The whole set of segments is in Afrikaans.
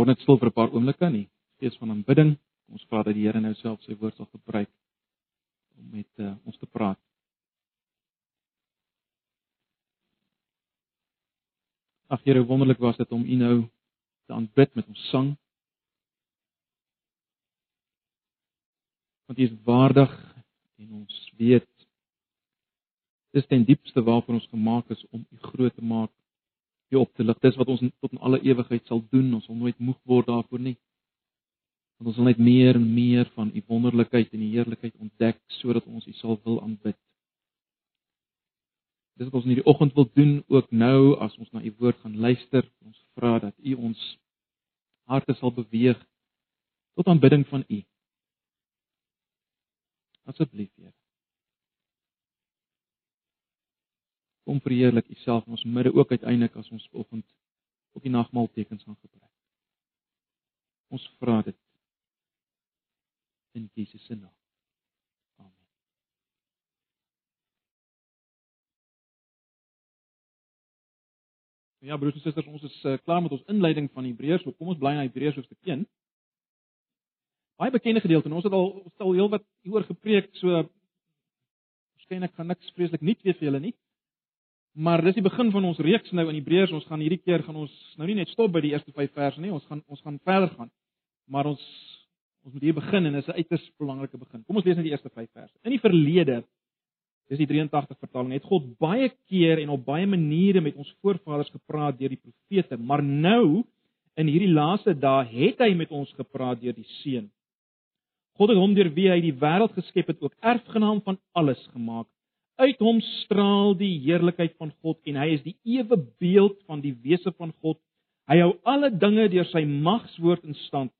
word net stil vir 'n paar oomblikke in die gees van aanbidding. Ons vra dat die Here nou self sy woord sal gebruik om met uh, ons te praat. Ag Here, wonderlik was dit om U nou te aanbid met ons sang. Want U is waardig en ons weet dis ten diepste waarvoor ons gemaak is om U groot te maak, U op te lig. Dis wat ons tot in alle ewigheid sal doen. Ons sal nooit moeg word daarvoor nie. Want ons wil net meer en meer van U wonderlikheid en U heerlikheid ontdek sodat ons U sal wil aanbid. Dis wat ons in hierdie oggend wil doen ook nou as ons na u woord gaan luister. Ons vra dat u ons harte sal beweeg tot aanbidding van u. Asseblief, Here. Kom verheerlik u self in ons midde ook uiteindelik as ons vanoggend op die nagmaal tekens gaan gebruik. Ons vra dit in Jesus se naam. Ja broers en susters, ons is uh, klaar met ons inleiding van Hebreërs. So kom ons bly na Hebreërs hoofstuk 1. Baie bekende gedeelte. Ons het al ons het al heelwat hieroor gepreek, so waarskynlik gaan niks vreeslik nuut wees vir julle nie. Maar dis die begin van ons reeks nou in Hebreërs. Ons gaan hierdie keer gaan ons nou nie net stop by die eerste 5 verse nie. Ons gaan ons gaan verder gaan. Maar ons ons moet hier begin en dit is 'n uiters belangrike begin. Kom ons lees net die eerste 5 verse. In die verlede Dis die 83 vertaling. Het God baie keer en op baie maniere met ons voorvaders gepraat deur die profete, maar nou in hierdie laaste dae het hy met ons gepraat deur die Seun. God het hom deur wie hy die wêreld geskep het ook erfgenaam van alles gemaak. Uit hom straal die heerlikheid van God en hy is die ewe beeld van die wese van God. Hy hou alle dinge deur sy magswoord in stand.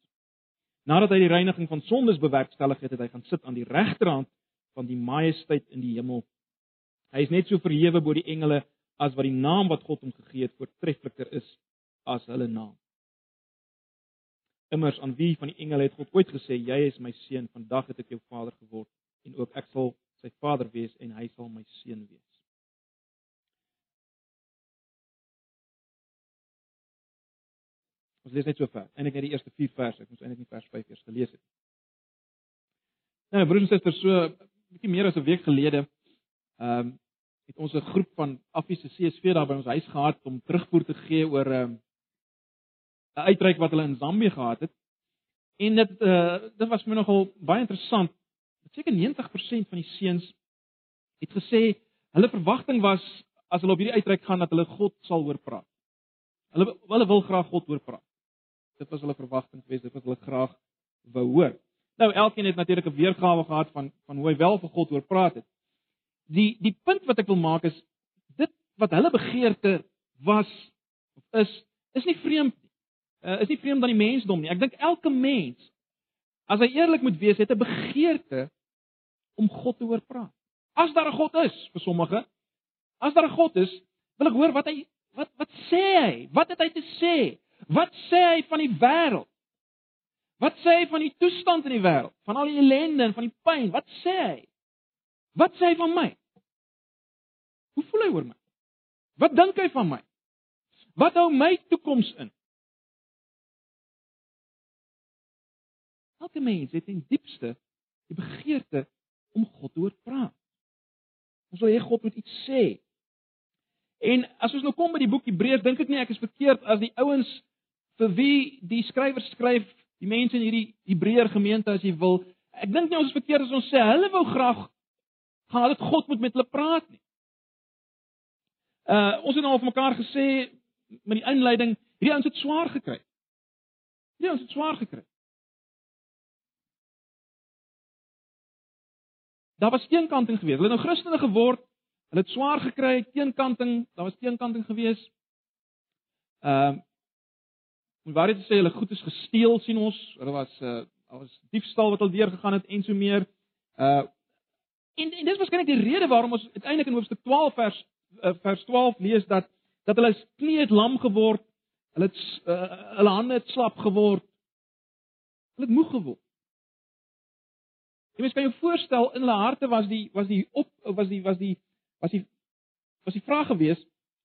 Nadat hy die reiniging van sondes bewerkstellig het, het hy gaan sit aan die regterhand van die majesteit in die hemel. Hy is net so verhewe bo die engele as wat die naam wat God hom gegee het voortreffliker is as hulle naam. Immers aan wie van die engele het God ooit gesê jy is my seun, vandag het ek jou vader geword en ook ek sal sy vader wees en hy sal my seun wees. Ons lees net so ver. Eindelik net die eerste 4 verse. Ek moes eintlik nie vers 5 eers gelees het. Nou broers en susters, so bietjie meer as 'n week gelede ehm um, het ons 'n groep van Affiese CSV daar by ons huis gehad om terugvoer te gee oor ehm, 'n um, uitreik wat hulle in Zambië gehad het. En dit uh dit was my nogal baie interessant. Seker 90% van die seuns het gesê hulle verwagting was as hulle op hierdie uitreik gaan dat hulle God sal hoor praat. Hulle hulle wil graag God hoor praat. Dit was hulle verwagting geweest, dit wat hulle graag wou hoor. Nou elkeen het natuurlik 'n weergawe gehad van van hoe hy wel vir God oor praat het. Die die punt wat ek wil maak is dit wat hulle begeerte was of is is nie vreemd nie. Uh, is nie vreemd aan die mensdom nie. Ek dink elke mens as hy eerlik moet wees, het 'n begeerte om God te hoor praat. As daar 'n God is vir sommige, as daar 'n God is, wil ek hoor wat hy wat wat sê hy? Wat het hy te sê? Wat sê hy van die wêreld? Wat sê hy van die toestand in die wêreld, van al die ellende en van die pyn? Wat sê hy? Wat sê hy van my? Hoe voel hy oor my? Wat dink hy van my? Wat hou my toekoms in? Elke mens het in diepste die begeerte om God te hoor praat. Ons wil hê God moet iets sê. En as ons nou kom by die boek Hebreërs, dink ek nie ek is verkeerd as die ouens vir wie die skrywer skryf die mense in hierdie Hebreër gemeente as jy wil. Ek dink nie ons is verkeerd as ons sê hulle wou graag gehad het God moet met hulle praat nie. Uh ons het nou al vir mekaar gesê met die inleiding, hierdie ouens het swaar gekry. Ja, ons het swaar gekry. Daar was teenkanting geweest. Hulle het nou Christene geword. Hulle het swaar gekry, teenkanting, daar was teenkanting geweest. Ehm uh, Om waar dit sê hulle goed is gesteel sien ons, hulle was uh daar was diefstal wat al deur gegaan het en so meer. Uh en, en dis waarskynlik die rede waarom ons uiteindelik in hoofstuk 12 vers uh, vers 12 lees dat dat hulle het lam geword. Hulle het uh, hulle hande het slap geword. Hulle het moeg geword. Jy mens kan jou voorstel in hulle harte was die was die op was die was die was die was die vraag gewees,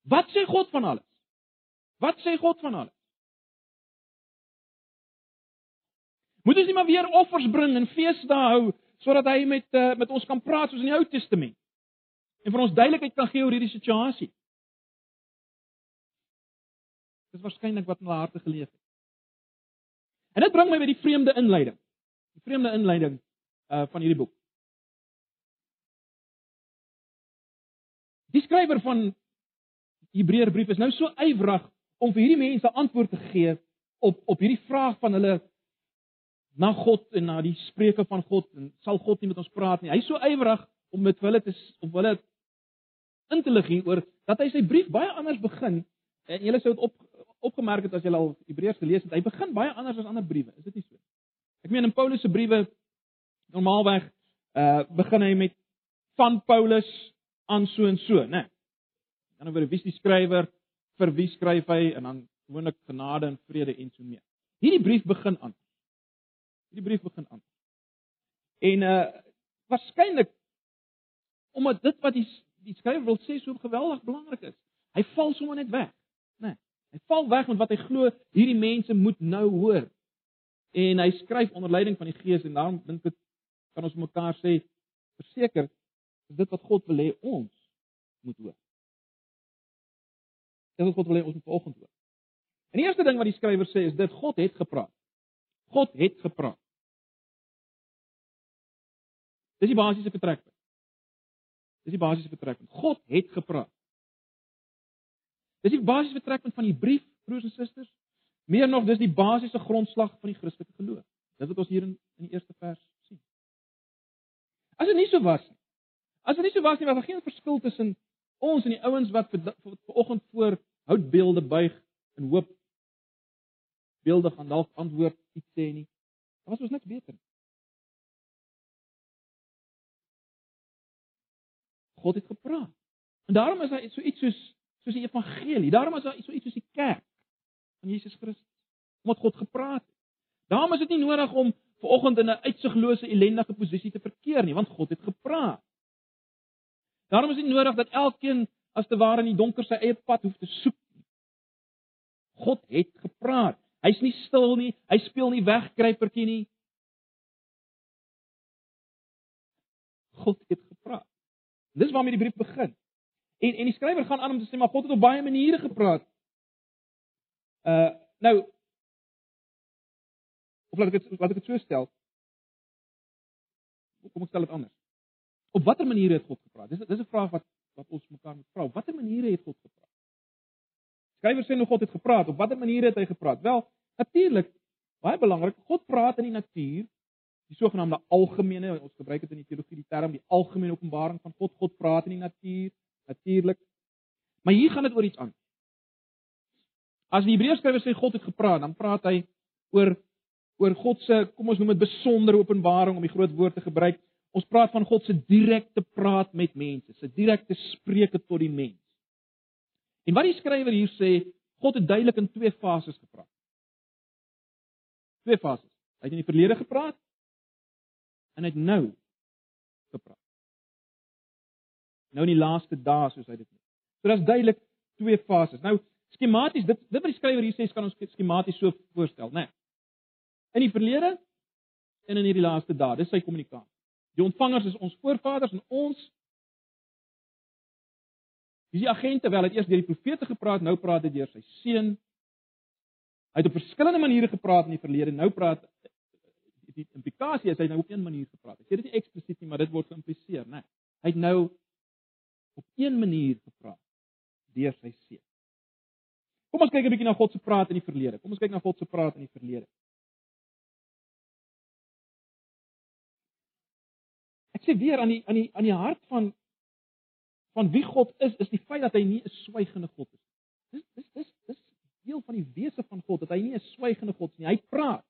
wat sê God van alles? Wat sê God van alles? Moet ons nie maar weer offers bring en feesdae hou sodat hy met uh, met ons kan praat soos in die Ou Testament. En vir ons duidelikheid kan gee oor hierdie situasie. Dis waarskynlik wat in hulle harte geleef het. En dit bring my by die vreemde inleiding. Die vreemde inleiding uh van hierdie boek. Die skrywer van Hebreërbrief is nou so ywerig om vir hierdie mense antwoord te gee op op hierdie vraag van hulle na God en na die spreuke van God en sal God nie met ons praat nie. Hy's so ywerig om met hulle te om hulle in te lig hieroor dat hy sy brief baie anders begin. En julle sou dit op opgemerk het as julle al Hebreërs gelees het. Hy begin baie anders as ander briewe. Is dit nie so? Ek meen in Paulus se briewe normaalweg uh begin hy met van Paulus aan so en so, né? Nee. Dan oor wie is die skrywer, vir wie skryf hy en dan gewoonlik genade en vrede en so meer. Hierdie brief begin aan. Hierdie brief begin aan. En uh waarskynlik omdat dit wat die die skrywer wil sê so geweldig belangrik is. Hy val sommer net weg, né? Nee. Hy val weg met wat hy glo hierdie mense moet nou hoor. En hy skryf onder leiding van die Gees en daarom dink ek kan ons mekaar sê verseker is dit wat God wil hê ons moet hoor. Dit is wat God wil hê ons moet vanoggend hoor. En die eerste ding wat die skrywer sê is dit God het gepraat. God het gepraat. Dis die basiese vertrekpunt. Dis die basiese vertrekpunt. God het gepraat. Dis die basiese vertrekpunt van die brief, broers en susters. Meer nog, dis die basiese grondslag van die Christelike geloof. Dis wat ons hier in in die eerste vers. As dit nie so was nie. As dit nie so was nie, was daar geen verskil tussen ons en die ouens wat vanoggend voor houtbeelde buig in hoop beelde gaan dalk antwoord iets sê nie. Daar was ons niks beter nie. God het gepraat. En daarom is daar so iets soos soos die evangelie. Daarom is daar so iets soos die kerk van Jesus Christus. Omdat God gepraat het. Daarom is dit nie nodig om ver oggend in 'n uitsiglose ellendige posisie te verkeer nie, want God het gepraat. Daarom is dit nodig dat elkeen as te ware in die donker sy eie pad hoef te soek. God het gepraat. Hy's nie stil nie, hy speel nie wegkruipertjie nie. God het gepraat. Dis waarmee die brief begin. En en die skrywer gaan aan om te sê maar God het op baie maniere gepraat. Uh nou of laat ek dit laat ek dit so stel. Kom ek stel dit anders. Op watter maniere het God gepraat? Dis dis 'n vraag wat wat ons mekaar moet vra. Op watter maniere het God gepraat? Skrywer sê nou God het gepraat. Op watter maniere het hy gepraat? Wel, natuurlik baie belangrik, God praat in die natuur. Die sogenaamde algemene, ons gebruik dit in die teologie die term die algemene openbaring van God. God praat in die natuur natuurlik. Maar hier gaan dit oor iets anders. As die Hebreërs skrywer sê God het gepraat, dan praat hy oor oor God se, kom ons noem dit besondere openbaring om die groot woord te gebruik. Ons praat van God se direkte praat met mense, se direkte spreuke tot die mens. En wat die skrywer hier sê, God het duidelik in twee fases gepraat. Twee fases. Hy het in die verlede gepraat en hy het nou gepraat nou in die laaste dae soos hy dit noem. So daar's duidelik twee fases. Nou skematies, dit dit wat die skrywer hier sê, kan ons skematies so voorstel, né? Nee. In die verlede en in hierdie laaste dae, dis sy kommunikasie. Die ontvangers is ons voorvaders en ons Dis die agente wel, het eers deur die profete gepraat, nou praat hy deur sy seun. Hy het op verskillende maniere gepraat in die verlede, nou praat die implikasie is hy nou op een manier gepraat. Ek sê dit nie eksplisiet nie, maar dit word geïmpliseer, né? Nee. Hy het nou op een manier gepraat deur sy seun. Kom ons kyk 'n bietjie na God se praat in die verlede. Kom ons kyk na God se praat in die verlede. Sê weer aan die aan die aan die hart van van wie God is, is die feit dat hy nie 'n swygende God is. Dis dis dis dis deel van die wese van God dat hy nie 'n swygende God is nie. Hy praat.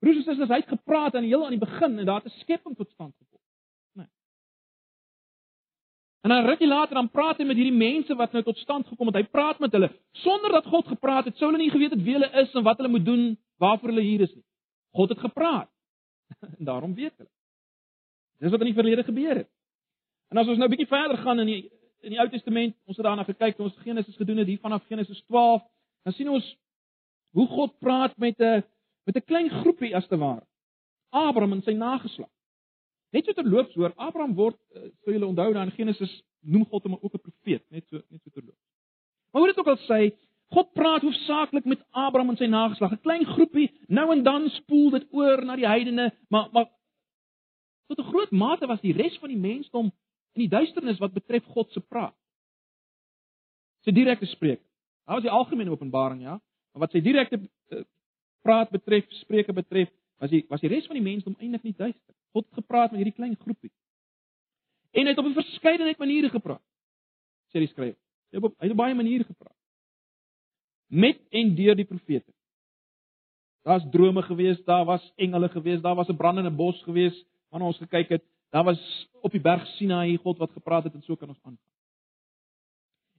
Broers en susters, hy het gepraat aan die heel aan die begin en daar het 'n skepping tot stand gekom. En dan rukkie later dan praat hy met hierdie mense wat nou tot stand gekom het. Hy praat met hulle sonder dat God gepraat het. Sou hulle nie geweet het wie hulle is en wat hulle moet doen, waarvoor hulle hier is nie. God het gepraat. En daarom weet hulle. Dis wat in die verlede gebeur het. En as ons nou 'n bietjie verder gaan in die in die Ou Testament, ons het daarna gekyk, ons Genesis gedoen het hier vanaf Genesis 12, dan sien ons hoe God praat met 'n met 'n klein groepie as te ware. Abraham en sy nageslag. Net so terloops hoor, Abraham word uh, sou julle onthou dan in Genesis noem God hom ook 'n profeet, net so net so terloops. Maar hoe dit ook al sê, God praat hoofsaaklik met Abraham en sy nageslag, 'n klein groepie, nou en dan spoel dit oor na die heidene, maar maar tot 'n groot mate was die res van die mensdom in die duisternis wat betref God se praat. Sy direkte spreek. Daar was die algemene openbaring, ja, maar wat sy direkte uh, praat betref, spreuke betref, was die was die res van die mensdom eintlik nie duister. God het gepraat met hierdie klein groepie. En hy het op 'n verskeidenheid maniere gepraat. Sê die skrywer. Hy het op hy het op baie maniere gepraat. Met en deur die profete. Daar's drome gewees, daar was engele gewees, daar was 'n brandende bos gewees waarna ons gekyk het. Daar was op die berg Sinaï God wat gepraat het en so kan ons aangaan.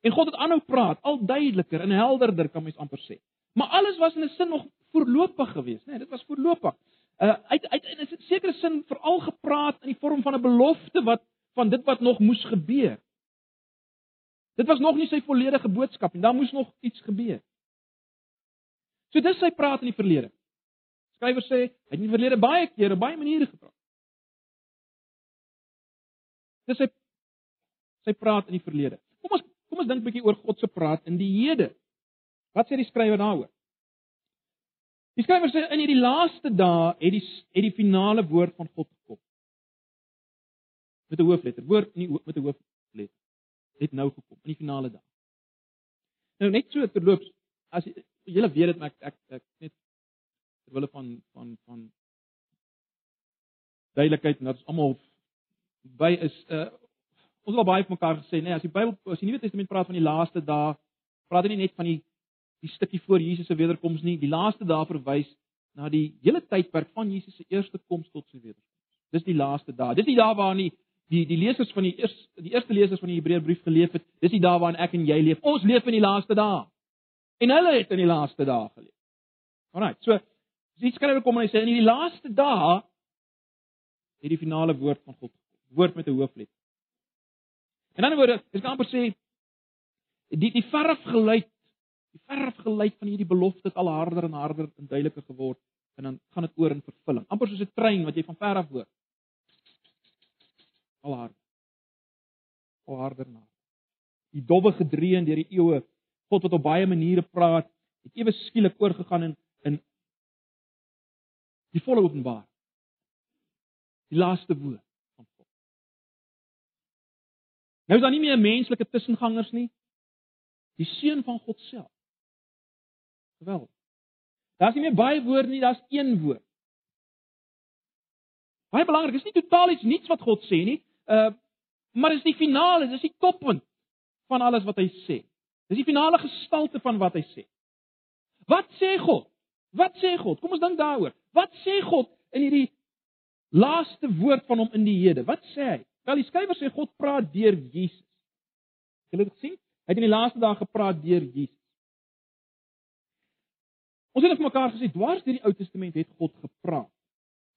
En God het aanhou praat, al duideliker en helderder kan mens amper sê. Maar alles was in 'n sin nog voorlopig geweest, né? Nee, dit was voorlopig. Uh uit uit in 'n sekere sin veral gepraat in die vorm van 'n belofte wat van dit wat nog moes gebeur. Dit was nog nie sy volledige boodskap en daar moes nog iets gebeur. So dis sy praat in die verlede. Skrywer sê hy het in die verlede baie kere baie maniere gepraat. Dis sy sy praat in die verlede. Kom ons kom ons dink 'n bietjie oor God se praat in die hede. Wat sê die skrywer daaroor? Die skrywer sê in hierdie laaste dae het die het die finale woord van God gekom. Met 'n hoofletter, woord nie met 'n hoofletter. Het nou gekom in die finale dae. Nou net so terloops, as julle weet dit maar ek ek, ek net terwille van van van duidelikheid en dat ons almal by is uh ons het baie mekaar gesê nê nee, as die Bybel as die Nuwe Testament praat van die laaste dae praat dit nie net van die die stukkie voor Jesus se wederkoms nie. Die laaste dae verwys na die hele tydperk van Jesus se eerste koms tot sy wederkoms. Dis die laaste dae. Dis die dae waarin die die die lesers van die eerste die eerste lesers van die Hebreërbrief geleef het. Dis die dae waarin ek en jy leef. Ons leef in die laaste dae. En hulle het in die laaste dae geleef. Alraai. So die skrywer kom en hy sê in die laaste dae het die finale woord van God woord met 'n hoofletter. In ander woorde, ek kan amper sê die die verf geluid Die verf geluid van hierdie belofte het al harder en harder en duideliker geword en dan gaan dit oor in vervulling. Amper soos 'n trein wat jy van ver af hoor. Al harder. Al harder na. Die dowwe gedreun deur die eeue, God wat op baie maniere praat, het ewe skielik oorgegaan in in die volle openbaar. Die laaste woord Nou is daar nie meer menslike tussengangers nie. Die seun van God self Geweldig. Daar's nie meer baie woorde nie, daar's een woord. Baie belangrik, is nie totaal iets niets wat God sê nie. Uh maar dis die finale, dis die toppunt van alles wat hy sê. Dis die finale gestalte van wat hy sê. Wat sê God? Wat sê God? Kom ons dink daaroor. Wat sê God in hierdie laaste woord van hom in die hede? Wat sê hy? Wel, die skrywer sê God praat deur Jesus. Jy het dit gesien? Hy het in die laaste dae gepraat deur Jesus. Ons het vir mekaar gesê dwars deur die Ou Testament het God gepraat.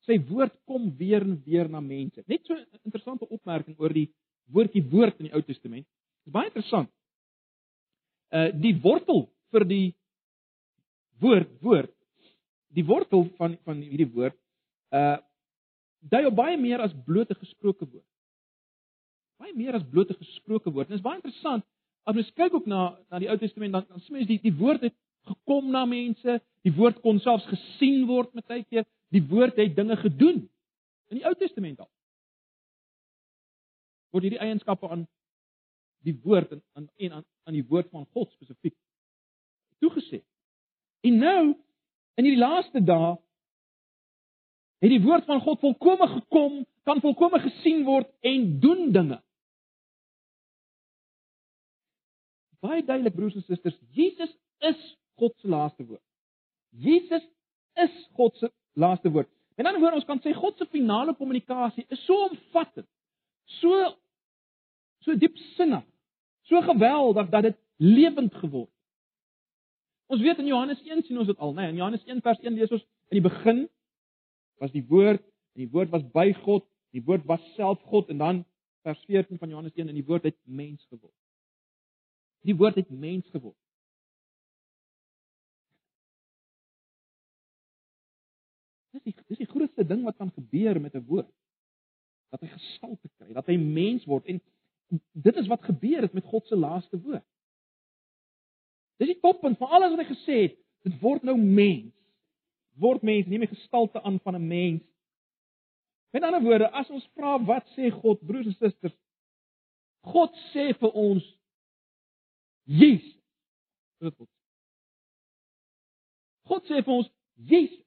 Sy woord kom weer en weer na mense. Net so 'n interessante opmerking oor die woordjie woord in die Ou Testament. Dit is baie interessant. Uh die wortel vir die woord woord die wortel van van hierdie woord uh dui op baie meer as blote gesproke woord. Baie meer as blote gesproke woord. Dit is baie interessant as mens kyk ook na na die Ou Testament dan dan sien mens die die woord het gekom na mense. Die woord kon selfs gesien word met tyd keer. Die woord het dinge gedoen in die Ou Testament al. Word hierdie eienskappe aan die woord en aan en aan aan die woord van God spesifiek toegesê. En nou in hierdie laaste dae het die woord van God volkome gekom, kan volkome gesien word en doen dinge. Baie duidelik broers en susters, Jesus is God se laaste woord. Jesus is God se laaste woord. En dan hoor ons kan sê God se finale kommunikasie is so omvattend. So so diepsinnig. So geweldig dat dit lewend geword het. Ons weet in Johannes 1 sien ons dit al, né? Nee, in Johannes 1 vers 1 lees ons in die begin was die woord en die woord was by God, die woord was self God en dan vers 14 van Johannes 1 en die woord het mens geword. Die woord het mens geword. Dis die dis die grootste ding wat kan gebeur met 'n woord. Dat hy gestalte kry, dat hy mens word en dit is wat gebeur het met God se laaste woord. Dis die toppunt van alles wat hy gesê het. Dit word nou mens. Word mens, neem die gestalte aan van 'n mens. Met ander woorde, as ons vra wat sê God, broers en susters, God sê vir ons Jesus. God. God sê vir ons Jesus.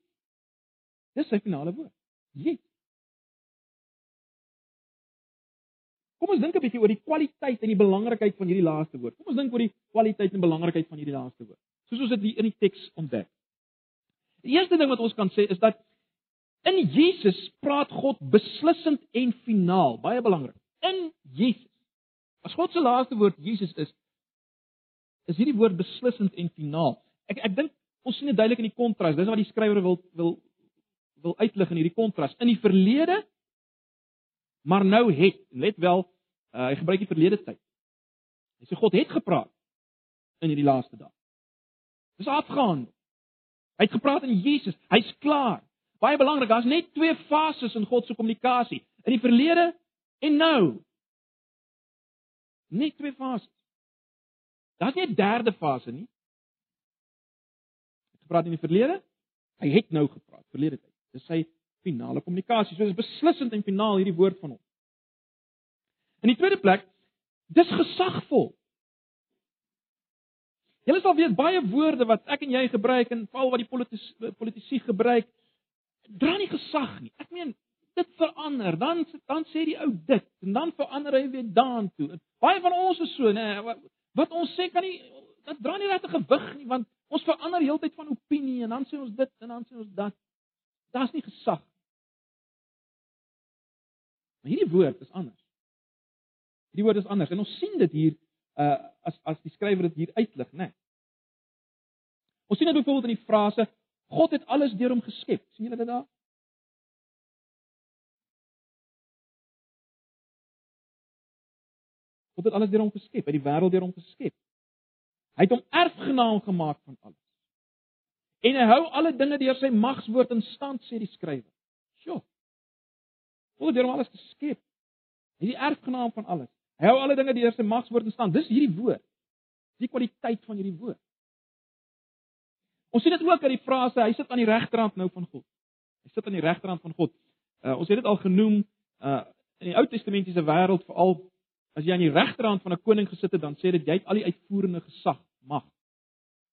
Dis sy finale woord. Jesus. Kom ons dink 'n bietjie oor die kwaliteit en die belangrikheid van hierdie laaste woord. Kom ons dink oor die kwaliteit en belangrikheid van hierdie laaste woord. Soos ons dit hier in die teks ontdek. Die eerste ding wat ons kan sê is dat in Jesus praat God beslissend en finaal, baie belangrik. In Jesus. As God se laaste woord Jesus is, is hierdie woord beslissend en finaal. Ek ek dink ons sien dit duidelik in die kontras. Dis wat die skrywer wil wil wil uitlig in hierdie kontras. In die verlede maar nou het, let wel, uh, hy gebruik die verlede tyd. Hy sê God het gepraat in hierdie laaste dag. Dis afgaan. Hy het gepraat in Jesus. Hy's klaar. Baie belangrik, daar's net twee fases in God se kommunikasie. In die verlede en nou. Net twee fases. Daar's nie 'n derde fase nie. Hy het gepraat in die verlede. Hy het nou gepraat, verlede tyd. Dis sy finale kommunikasie. So dis beslissend en finaal hierdie woord van hom. In die tweede plek, dis gesagvol. Julle sal weet baie woorde wat ek en jy gebruik en val wat die politici politici gebruik, dra nie gesag nie. Ek meen dit verander, dan dan sê die ou dit en dan verander hy weer daartoe. Baie van ons is so, nê, wat, wat ons sê kan nie dit dra nie regte gewig nie want ons verander heeltyd van opinie en dan sê ons dit en dan sê ons dat. Daar's nie gesag. Maar hierdie woord is anders. Hierdie woord is anders en ons sien dit hier uh as as die skrywer dit hier uitlig, né? Nee. Ons sien dit byvoorbeeld in die frase God het alles deur hom geskep. sien julle dit daar? God het alles deur hom geskep, hy het die wêreld deur hom geskep. Hy het hom erfgenaam gemaak van alles. En hy hou alle dinge deur sy magswoord in stand, sê die skrywer. Sjoe. God het deur hom alles geskep. Hy is die erfgenaam van alles. Hy hou alle dinge deur sy magswoord in stand. Dis hierdie woord. Die kwaliteit van hierdie woord. Ons sien dit ook uit die frase hy sit aan die regterhand nou van God. Hy sit aan die regterhand van God. Uh, ons het dit al genoem uh in die Ou Testamentiese wêreld veral as jy aan die regterhand van 'n koning gesit het dan sê dit jy het al die uitvoerende gesag, mag.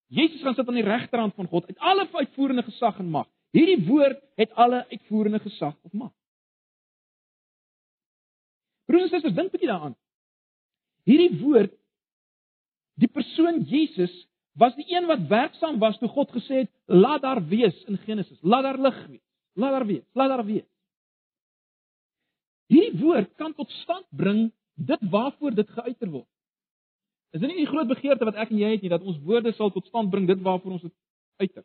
Jesus gaan sit aan die regterhand van God uit alle uitvoerende gesag en mag. Hierdie woord het alle uitvoerende gesag of mag. Broers en susters, dink bietjie daaraan. Hierdie woord die persoon Jesus was die een wat werksaam was toe God gesê het laat daar wees in Genesis, laat daar lig wees. Laat daar wees, laat daar wees. Hierdie woord kan tot stand bring dit waarvoor dit geuiter word. Is dit nie die groot begeerte wat ek en jy het nie dat ons woorde sal tot stand bring dit waarvoor ons dit uiter?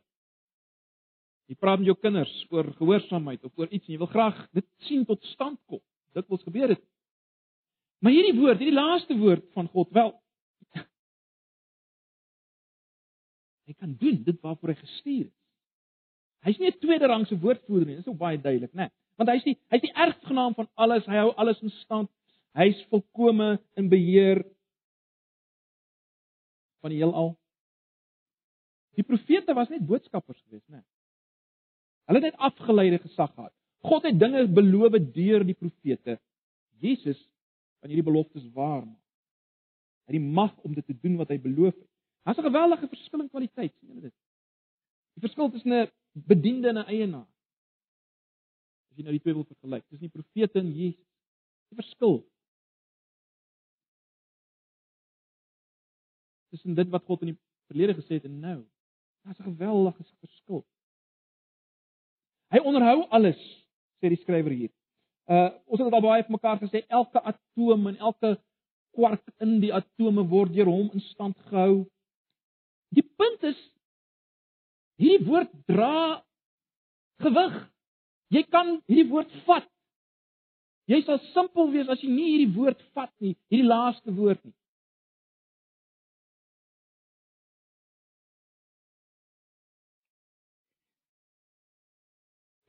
Jy praat met jou kinders oor gehoorsaamheid of oor iets en jy wil graag dit sien tot stand kom. Dit wil gebeur het. Maar hierdie woord, hierdie laaste woord van God, wel hy kan doen dit waarvoor hy gestuur is. Hy's nie 'n tweede rangse woordvoerder nie, dis ook baie duidelik, né? Want hy's die hy's die erfgenaam van alles, hy hou alles in stand. Hy's volkome in beheer van die heelal. Die profete was net boodskappers geweest, né? Hulle het net afgeleide gesag gehad. God het dinge beloof deur die profete. Jesus kan hierdie beloftes waar maak. Hy het die mag om dit te doen wat hy beloof het. Daar's 'n geweldige verskil in kwaliteit, sien julle dit? Die verskil tussen 'n bediende en 'n eienaar. As jy nou die twee wil vergelyk, dis nie profete en Jesus. Die verskil. Tussen dit wat God in die verlede gesê het en nou. Daar's 'n geweldige verskil. Hy onderhou alles, sê die skrywer hier. Uh ons het dit al baie vir mekaar gesê, elke atoom en elke kwark in die atome word deur hom in stand gehou. Die punt is hierdie woord dra gewig. Jy kan hierdie woord vat. Jy sal simpel wees as jy nie hierdie woord vat nie, hierdie laaste woord nie.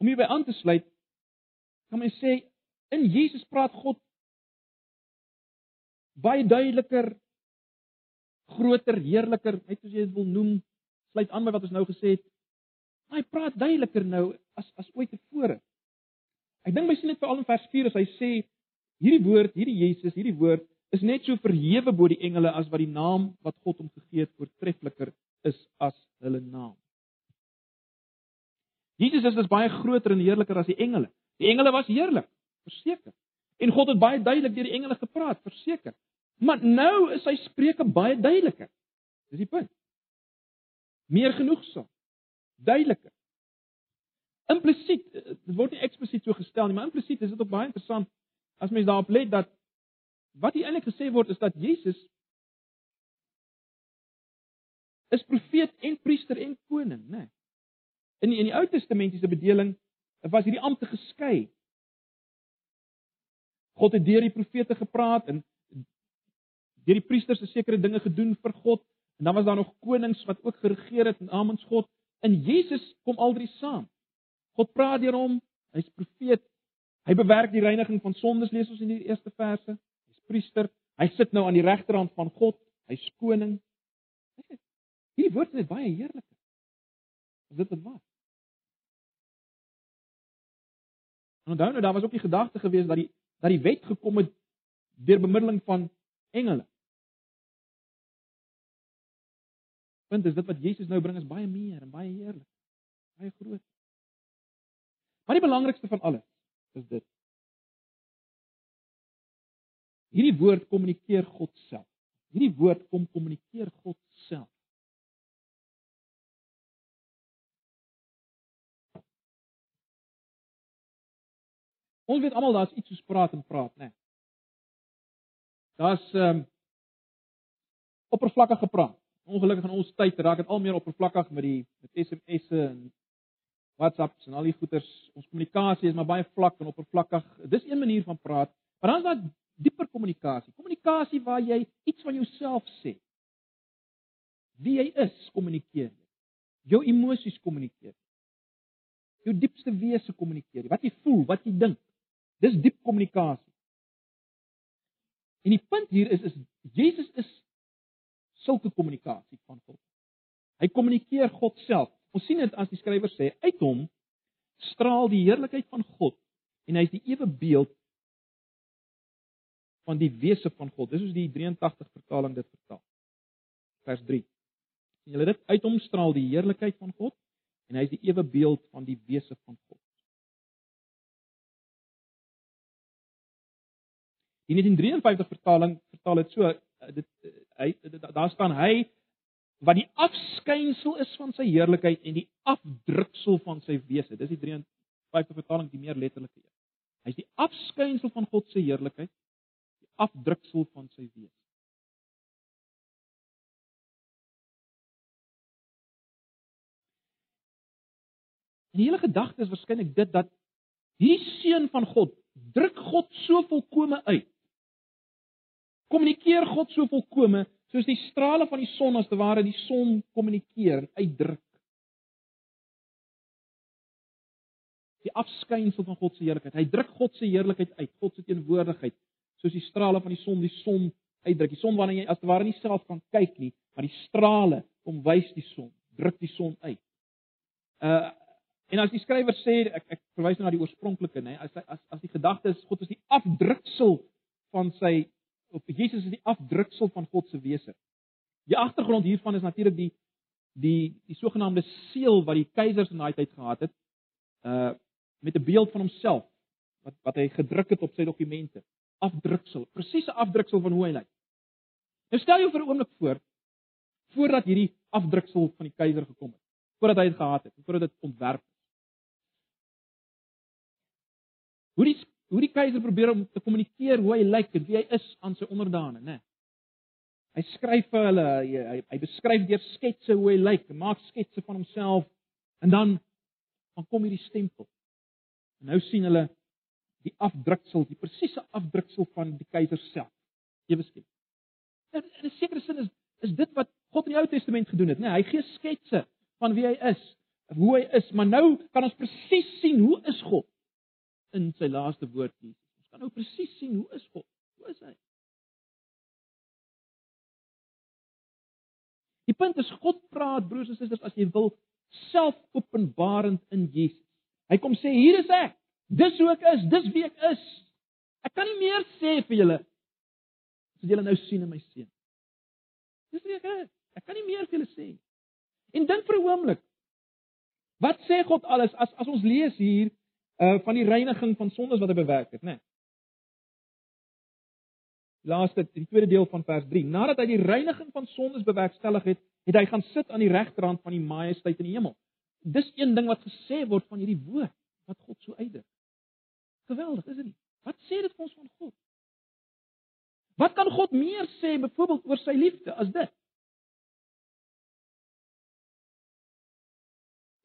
Om hierby aan te sluit, kan mens sê in Jesus praat God baie duideliker, groter, heerliker, net soos jy dit wil noem, sluit aan by wat ons nou gesê het. Maar hy praat duideliker nou as as ooit tevore. Ek dink mens sien dit veral in vers 4 as hy sê hierdie woord, hierdie Jesus, hierdie woord is net so verhewe bo die engele as wat die naam wat God hom gegee het voortreffliker is as hulle naam. Jesus is dus baie groter en heerliker as die engele. Die engele was heerlik, verseker. En God het baie duidelik deur die engele gepraat, verseker. Maar nou is sy spreuke baie duideliker. Dis die punt. Meer genoegsaam. Duideliker. Implisiet, dit word nie eksplisiet so gestel nie, maar implisiet is dit ook baie interessant as mens daarop let dat wat hier eintlik gesê word is dat Jesus is profeet en priester en koning, né? Nee. In die, in die Ou Testamentiese bedeling was hierdie ampte geskei. God het deur die profete gepraat en deur die priesters sekere dinge gedoen vir God en dan was daar nog konings wat ook geregeer het namens God. In Jesus kom al drie saam. God praat deur hom, hy's profeet. Hy bewerk die reiniging van sondes lees ons in die eerste verse. Hy's priester. Hy sit nou aan die regterhand van God. Hy's koning. Hierdie woord is baie heerlik. Is dit wat was? En onthou nou daar was ook die gedagte gewees dat die dat die wet gekom het deur bemiddeling van engele. Want dis dit wat Jesus nou bring is baie meer en baie heerlik. Baie groot. Maar die belangrikste van alles is dit. Hierdie woord kommunikeer God self. Hierdie woord kom kommunikeer God self. Ons weet almal daar's iets soos praat en praat, né? Nee. Daar's ehm um, oppervlakkige praat. Ongelukkig in ons tyd raak dit al meer oppervlakkig met die met SMS'e en WhatsApps en al die goeters. Ons kommunikasie is maar baie vlak en oppervlakkig. Dis een manier van praat. Maar dan is daar dieper kommunikasie. Kommunikasie waar jy iets van jouself sê. Wie jy is, kommunikeer jy. Jou emosies kommunikeer. Jou diepste wese kommunikeer. Wat jy voel, wat jy dink. Dis diep kommunikasie. En die punt hier is is Jesus is sulke kommunikasie van God. Hy kommunikeer God self. Ons sien dit as die skrywer sê, uit hom straal die heerlikheid van God en hy is die ewe beeld van die wese van God. Dis soos die 83 vertaling dit vertaal. Vers 3. sien julle dit? Uit hom straal die heerlikheid van God en hy is die ewe beeld van die wese van God. Die 1953 vertaling vertaal dit so eh, dit eh, hy daar staan hy wat die afskynsel is van sy heerlikheid en die afdruksel van sy wese. Dis die 53 vertaling die meer letterlike een. Hy's die afskynsel van God se heerlikheid, die afdruksel van sy wese. Die hele gedagte is waarskynlik dit dat hierdie seun van God druk God so volkome uit kommunikeer God so volkome soos die strale van die son as te ware die son kommunikeer en uitdruk. Die afskynsel van God se heerlikheid. Hy druk God se heerlikheid uit, God se teenwoordigheid, soos die strale van die son die son uitdruk. Die son wanneer jy as te ware nie self kan kyk nie, maar die strale kom wys die son, druk die son uit. Uh en as die skrywer sê ek ek verwys nou na die oorspronklike nê, as as as die gedagte is God is die afdruksel van sy op Jesus is die afdruksel van God se wese. Die agtergrond hiervan is natuurlik die die die sogenaamde seël wat die keisers in daai tyd gehad het uh met 'n beeld van homself wat wat hy gedruk het op sy dokumente. Afdruksel, presiese afdruksel van hoe hy lyk. Nou stel jou vir 'n oomblik voor voordat hierdie afdruksel van die keiser gekom het, voordat hy dit gehad het, voordat dit ontwerp is. Hoe die hoe die keiser probeer om te kommunikeer hoe hy lyk en wie hy is aan sy onderdane, né? Hy skryf vir hulle, hy, hy, beskryf deur sketse hoe hy lyk, maak sketse van homself en dan dan kom hierdie stempel. En nou sien hulle die afdruksel, die presiese afdruksel van die keiser self. Ewe skep. In 'n sekere sin is is dit wat God in die Ou Testament gedoen het, né? Hy gee sketse van wie hy is. hoe hy is, maar nou kan ons presies sien hoe is God in sy laaste woord Jesus. Ons kan nou presies sien hoe is God? Hoe is hy? Die punt is God praat broers en susters as jy wil selfopenbarend in Jesus. Hy kom sê hier is ek. Dis hoe ek is, dis wie ek is. Ek kan nie meer sê vir julle as julle nou sien in my seun. Dis wie ek is. Ek kan nie meer vir julle sê nie. En dink vir 'n oomblik. Wat sê God alles as as ons lees hier uh van die reiniging van sondes wat hy bewerk het, né? Nee. Laaste die tweede deel van vers 3. Nadat hy die reiniging van sondes bewerkstellig het, het hy gaan sit aan die regterhand van die majesteit in die hemel. Dis een ding wat gesê word van hierdie woord wat God so uitdruk. Geweldig, is dit nie? Wat sê dit vir ons van God? Wat kan God meer sê byvoorbeeld oor sy liefde as dit?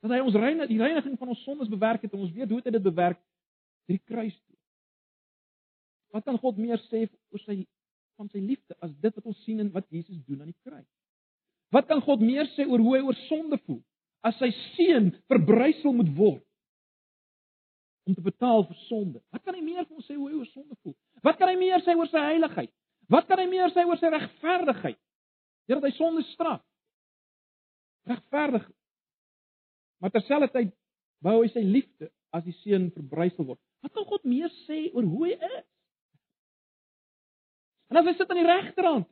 Dat hy ons reine die reiniging van ons sondes bewerk het en ons weet hoe hy dit bewerk deur die kruis toe. Wat kan God meer sê oor sy van sy liefde as dit wat ons sien in wat Jesus doen aan die kruis? Wat kan God meer sê oor hoe hy oor sonde voel as sy seun verbrysel moet word om te betaal vir sonde? Wat kan hy meer vir ons sê hoe hy oor sonde voel? Wat kan hy meer sê oor sy heiligheid? Wat kan hy meer sê oor sy regverdigheid? Deurdat hy sonde straf. Regverdig Maar terselfdertyd bou hy sy liefde as die seun verbrysel word. Wat kan God meer sê oor hoe hy is? En as hy sit aan die regterhand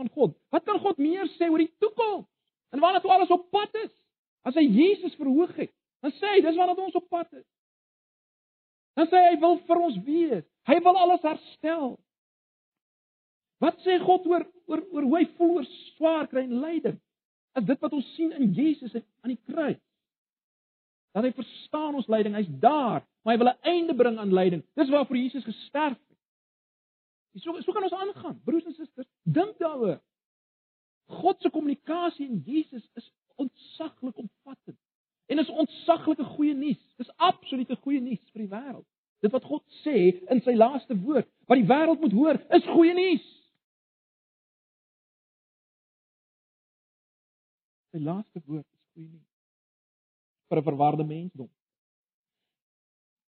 van God, wat kan God meer sê oor die toekoms? En waarna toe alles op pad is? As hy Jesus verhoog het, dan sê hy dis waarna ons op pad is. Dan sê hy hy wil vir ons wees. Hy wil alles herstel. Wat sê God oor oor oor hoe hy voel oor swaar kry en lyding? As dit wat ons sien in Jesus aan die kruis dat hy verstaan ons lyding. Hy's daar, maar hy wil 'n einde bring aan lyding. Dis waarvoor Jesus gesterf het. So so kan ons aangaan, broers en susters. Dink daaroor. God se kommunikasie in Jesus is ontsaglik omvattend. En is ontsaglike goeie nuus. Dis absolute goeie nuus vir die wêreld. Dit wat God sê in sy laaste woord, wat die wêreld moet hoor, is goeie nuus. Sy laaste woord is goeie nuus vir 'n verwarde mensdom.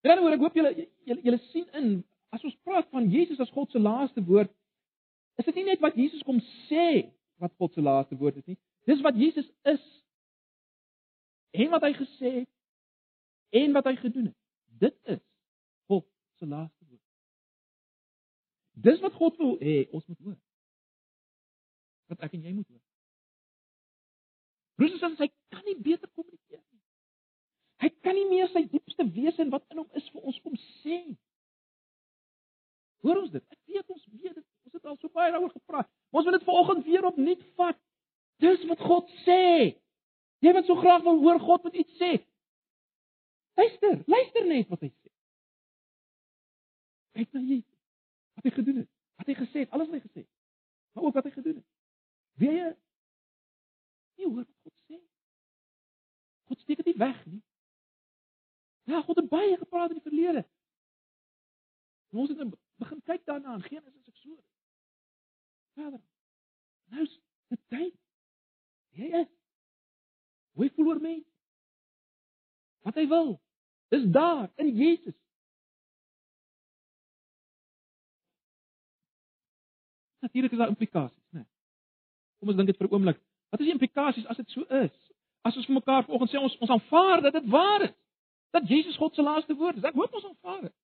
Dan hoor ek hoop julle julle julle sien in as ons praat van Jesus as God se laaste woord, is dit nie net wat Jesus kom sê wat God se laaste woord is nie. Dis wat Jesus is. En wat hy gesê het en wat hy gedoen het. Dit is God se laaste woord. Dis wat God wil hê ons moet hoor. Wat ek en jy moet hoor. Broers en susters, hy kan nie beter kommunikeer. Hy kan nie meer sy diepste wese en wat in hom is vir ons kom sê. Hoor ons dit? Ek weet ons weet dit. Ons het al so baie daaroor gepraat. Ons wil dit vanoggend weer opnuut vat. Dis wat God sê. Jy wat so graag wil hoor God moet iets sê. Luister, luister net wat hy sê. Kyk na Jesus. Wat hy gedoen het. Wat hy gesê het, alles wat hy gesê het. Maar ook wat hy gedoen het. Wie jy nie hoor wat God sê. God steek dit nie weg nie. Ja, God het baie gepraat in die verlede. En ons het nou begin kyk daarna in Genesis ek so. Vader, nou is dit tyd. Jy is. Hoe voel oor my? Wat hy wil is daar in Jesus. Natuurlik is daar implikasies, né? Nee. Kom ons dink dit vir 'n oomblik. Wat is die implikasies as dit so is? As ons vir mekaar vanoggend sê ons ons aanvaar dat dit waar is dat Jesus God se laaste woord is. Ek hoop ons aanvaar dit.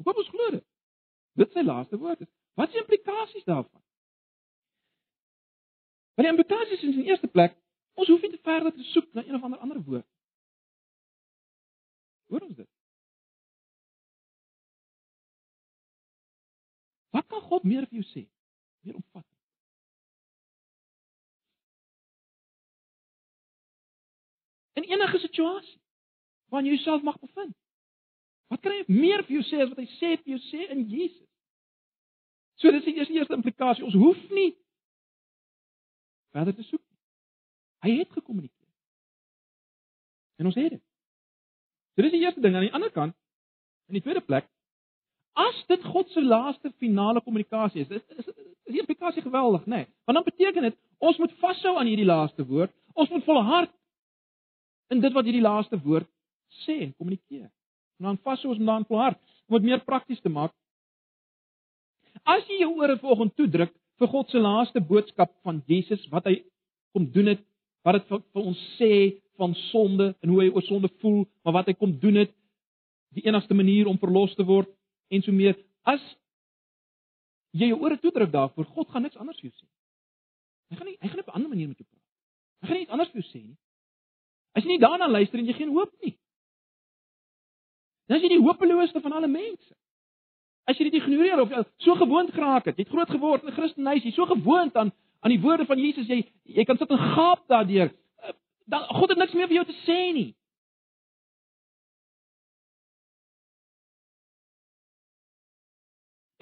Ek hoop ons glo dit. Dit sy laaste woord is. Wat is die implikasies daarvan? Maar die implikasies is in die eerste plek, ons hoef nie te verder te soek na een of ander ander woord. Hoor ons dit? Wat kan God meer vir jou sê? Meer omvat. In enige situasie waarin jy jouself mag bevind. Wat kan hy meer vir jou sê as wat hy sê vir jou sê in Jesus? So dis die eerste eerste implikasie. Ons hoef nie verder te soek nie. Hy het gekommunikeer. En ons het dit. So dis die eerste ding aan die ander kant. In die tweede plek, as dit God se laaste finale kommunikasie is, is, is, is die implikasie geweldig, né? Nee. Want dan beteken dit ons moet vashou aan hierdie laaste woord. Ons moet volhard in dit wat hierdie laaste woord sê en kommunikeer. En dan vas ons dan volhard om dit meer prakties te maak. As jy jou ore vanoggend toedruk vir God se laaste boodskap van Jesus wat hy kom doen het, wat dit vir, vir ons sê van sonde en hoe hy oor sonde voel, maar wat hy kom doen het, die enigste manier om verlos te word en so meer. As jy jou ore toedruk daarvoor, God gaan niks anders vir jou sê. Hy gaan nie hy gaan op 'n ander manier met jou praat. Hy gaan nie iets anders vir jou sê nie. As jy nie daarna luister en jy geen hoop nie. Dan is jy die hopeloosste van alle mense. As jy dit ignoreer of so gewoond geraak het, jy het groot geword in Christenhuis, jy is so gewoond aan aan die woorde van Jesus, jy jy kan sit en gaap daardeur. Eh, dan God het niks meer vir jou te sê nie.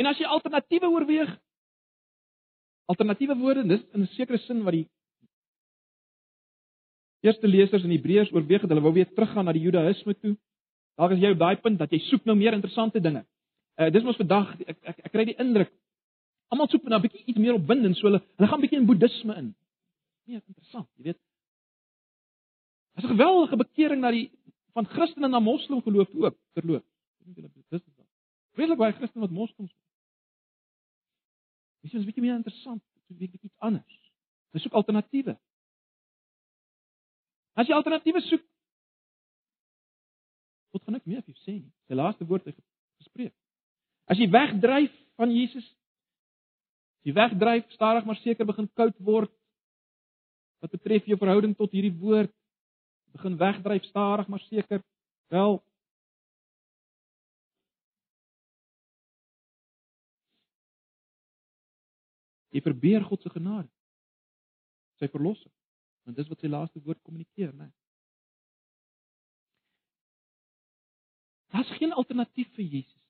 En as jy alternatiewe oorweeg, alternatiewe woorde, dis in 'n sekere sin wat die eerste lesers in Hebreërs oorweeg het, hulle wou weer teruggaan na die Judaïsme toe. Dalk is jy op daai punt dat jy soek nou meer interessante dinge. Uh dis mos vandag ek ek, ek kry die indruk almal soek na 'n bietjie iets meer opwindend, so hulle hulle gaan bietjie in boeddhisme in. Nee, interessant, jy weet. Is 'n geweldige bekering na die van Christene na Moslem geloof ook, verloop. Dis is dan. Vreeslik baie Christene wat moslems Dis is 'n bietjie meer interessant, so 'n bietjie iets anders. Ons soek alternatiewe. As jy alternatiewe soek, wat gaan ek meer vir jou sê nie? Sy laaste woord het gespreek. As jy wegdryf van Jesus, as jy wegdryf, stadig maar seker begin koud word wat betref jou verhouding tot hierdie woord, begin wegdryf stadig maar seker, wel Jy verbeer God se genade. Sy verlossing. Want dis wat sy laaste woord kommunikeer, né? Daar's geen alternatief vir Jesus.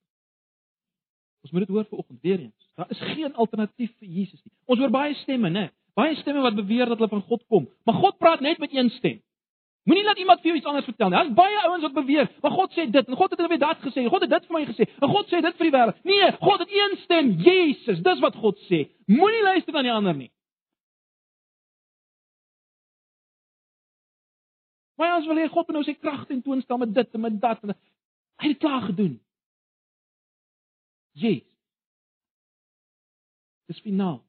Ons moet dit hoor vanoggend weer eens. Daar is geen alternatief vir Jesus nie. Ons hoor baie stemme, né? Baie stemme wat beweer dat hulle van God kom, maar God praat net met een stem. Moenie laat iemand vir jou iets anders vertel nie. Daar's baie ouens wat beweer, maar God sê dit en God het dit weer dat gesê. God het dit vir my gesê. En God sê dit vir die wêreld. Nee, God het een stem, Jesus. Dis wat God sê. Moenie luister na die ander nie. Maar as wil hy God nou sy krag ten toon stel met dit en met dat en hy het dit klaar gedoen. Jesus. Dis finaal.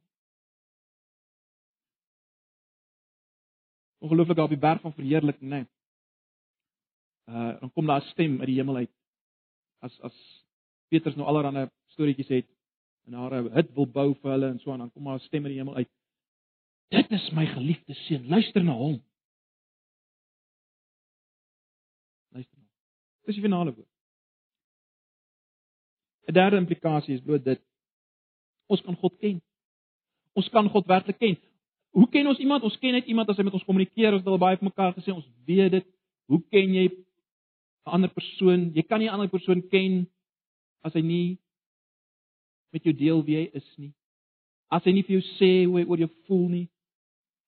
ongelooflik daar op die berg van verheerliking, né? Nee. Uh dan kom daar 'n stem uit die hemel uit. As as Petrus nou allerlei storieetjies het en haar hut wil bou vir hulle en so aan, dan kom daar 'n stem uit die hemel uit. Dit is my geliefde seun, luister na hom. Luister na. Dis die finale woord. 'n Derde implikasie is bloot dit ons kan God ken. Ons kan God werklik ken. Hoe ken ons iemand? Ons ken net iemand as hy met ons kommunikeer, ons het al baie vir mekaar gesê, ons weet dit. Hoe ken jy 'n ander persoon? Jy kan nie 'n ander persoon ken as hy nie met jou deel wie hy is nie. As hy nie vir jou sê hoe hy oor jou voel nie.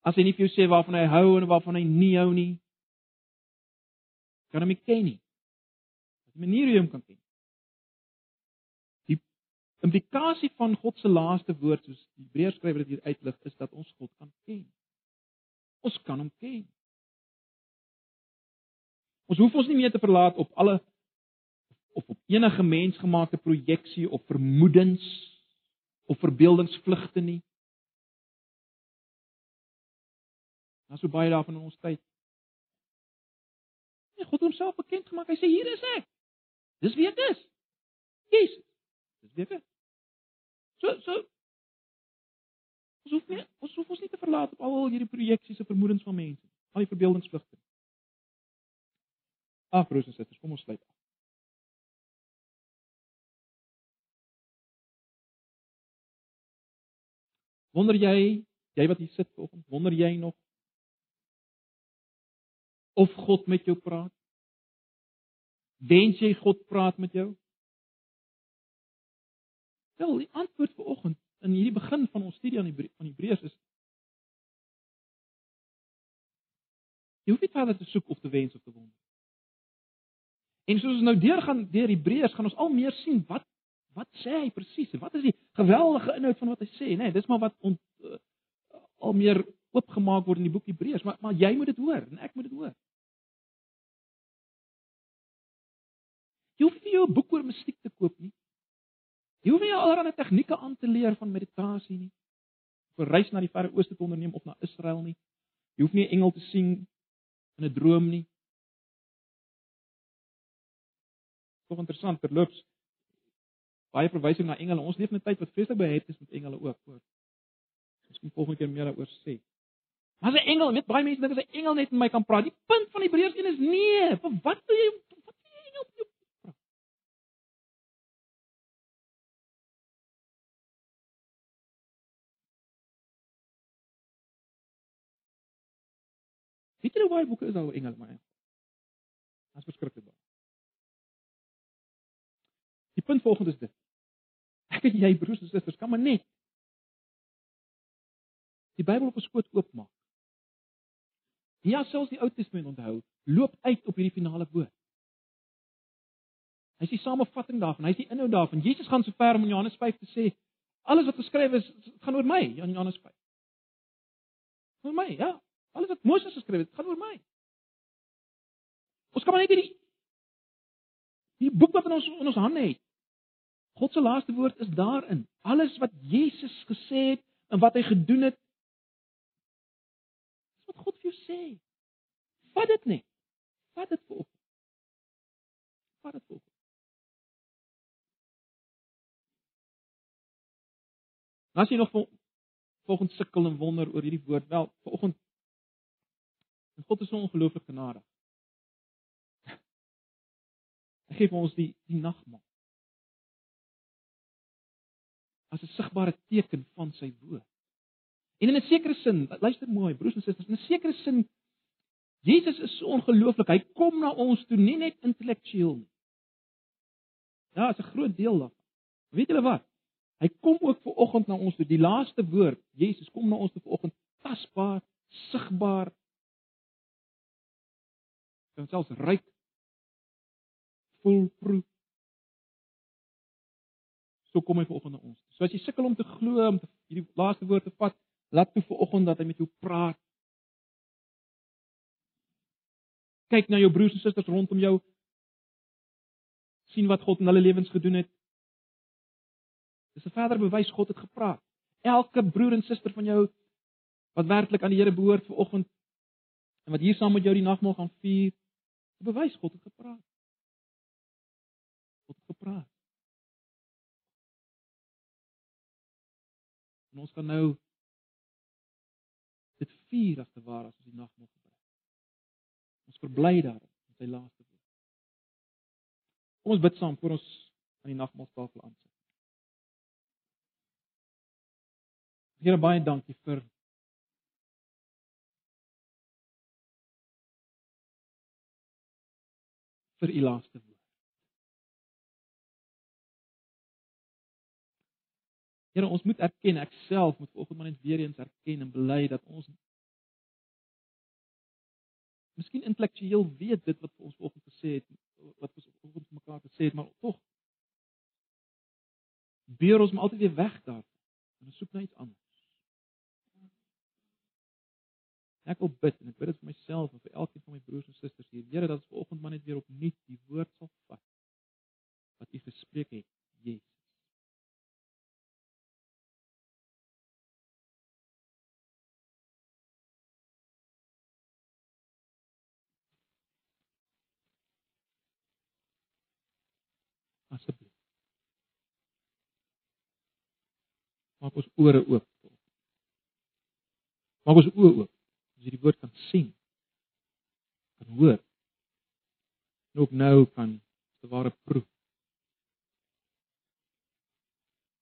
As hy nie vir jou sê waarvan hy hou en waarvan hy nie hou nie. Kan hom nie ken nie. Dis 'n manier hoe jy hom kan ken implikasie van God se laaste woord soos die Hebreërs skrywer dit hier uitlig is dat ons God kan ken. Ons kan hom ken. Ons hoef ons nie meer te verlaat op alle of op enige mensgemaakte projeksie of vermoedens of verbeeldingsvlugte nie. Daar's so baie daarvan in ons tyd. Nee, God het homself bekend gemaak. Hy sê hier is ek. Dis wie ek is. Jesus. Dis wie ek is. So so ons hoef nie ons hoef ons nie te verlaat op al hierdie projeksies en vermoedens van mense, al die verbeeldingsvlugte. Ag broers en susters, kom ons sluit af. Wonder jy, jy wat hier sit vanoggend, wonder jy nog of God met jou praat? Wens jy God praat met jou? Wel, die antwoord vir oggend in hierdie begin van ons studie aan die van Hebreërs is Jy hoef nie verder te soek of te wens of te wonder. En soos ons nou deurgaan deur Hebreërs, gaan ons al meer sien wat wat sê hy presies en wat is die geweldige inhoud van wat hy sê, né? Nee, dis maar wat ont, uh, al meer oopgemaak word in die boek Hebreërs, maar maar jy moet dit hoor en ek moet dit hoor. Jy hoef nie jou boek oor mystiek te koop nie. Jy hoef nie allerlei tegnieke aan te leer van meditasie nie. 'n reis na die Verre Ooste te onderneem of na Israel nie. Jy hoef nie 'n engel te sien in 'n droom nie. Tog interessant terloops. Baie verwysing na engele. Ons leef in 'n tyd wat vreeslik behept is met engele ook, hoor. Miskien volgende keer meer daaroor sê. Maar 'n engel, weet baie mense dink as 'n engel net met my kan praat. Die punt van Hebreërs 1 is nee. Vir wat wil jy Weet nou baie boeke is daar oor engele maar? Dit is verskriklik baie. Die punt volgende is dit. Ek en jy broers en susters kan maar net die Bybel op ons skoot oopmaak. Ja, selfs die Ou Testament onthou, loop uit op hierdie finale woord. Hy is die samevatting daarvan, hy is die inhoud daarvan. Jesus gaan so ver om in Johannes 5 te sê, alles wat geskryf is, gaan oor my, in Johannes 5. Oor my, ja. Alles wat Moses geskryf het, gaan oor my. Ons kan maar net hierdie die boek wat in ons in ons hande het. God se laaste woord is daarin. Alles wat Jesus gesê het en wat hy gedoen het, wat God vir jou sê. Vat dit net. Vat dit op. Vat dit op. As jy nog volgens sukkel en wonder oor hierdie woord, wel, vanoggend God is so ongelooflik genadig. Hy gee vir ons die die nagmaal. As 'n sigbare teken van sy woord. En in 'n sekere sin, luister mooi broers en susters, in 'n sekere sin Jesus is so ongelooflik. Hy kom na ons toe nie net intellektueel nie. Ja, is 'n groot deel daarvan. Weet julle wat? Hy kom ook ver oggend na ons toe. Die laaste woord, Jesus kom na ons toe ver oggend tasbaar, sigbaar. Kan selfs ryk voel proe. So kom hy ver oggend na ons. So as jy sukkel om te glo om te, hierdie laaste woord te vat, Laat toe vir oggend dat hy met jou praat. Kyk na jou broers en susters rondom jou. sien wat God in hulle lewens gedoen het. Dis 'n verder bewys God het gepraat. Elke broer en suster van jou wat werklik aan die Here behoort vir oggend en wat hier saam met jou die nagmaal gaan vier, bewys God het gepraat. God het gepraat. En ons gaan nou dit vier as te ware as ons die nagmaal gebruik. Ons verbly daarin met sy laaste woord. Kom ons bid saam voor ons aan die nagmaaltafel aansit. Here baie dankie vir vir u laaste woord. Here, ons moet erken, ek self moet vanoggend maar net weer eens erken en bely dat ons Miskien intellektueel weet dit wat ons vanoggend gesê het, wat ons vanoggend mekaar gesê het, maar tog beer ons maar altyd weer weg daar en ons soek na iets anders. Ek wil bid en ek bid dit vir myself en vir elkeen van my broers en susters hier. Here, dat ons vanoggend maar net weer opnuut die woord sal vat wat U gespreek het, Jesus. asseblief. Maak ons ore oop. Maak ons oë oop. Jy die woord kan sien. Kan hoor. En ook nou kan se ware proef.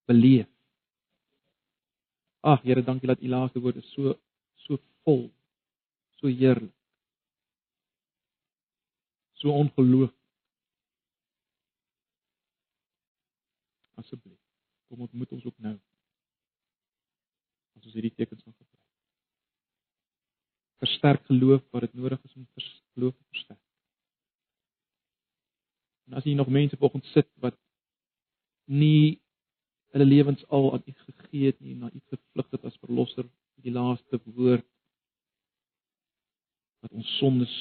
Beleef. Ag Here, dankie dat U laaste woord is so so vol. So heerlik. So ongelooflik. asseblief. Kom ontmoet ons ook nou. As ons hierdie tekens gaan gebruik. Versterk geloof waar dit nodig is om geloof te versterk. En as jy nog mense vanoggend sit wat nie hulle lewens al aan U gegee het nie, na U gevlug het as verlosser, die laaste woord wat ons sondes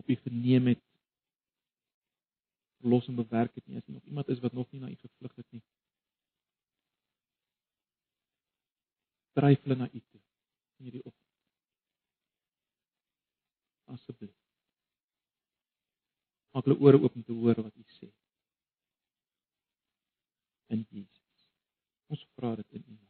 op u verneem het verlossing bewerk het nie as nog iemand is wat nog nie na u gevlug het nie dryf hulle na U toe in hierdie oggend. Asseblief. Maak hulle ore oop om te hoor wat U sê. In Jesus. Ons vra dit in U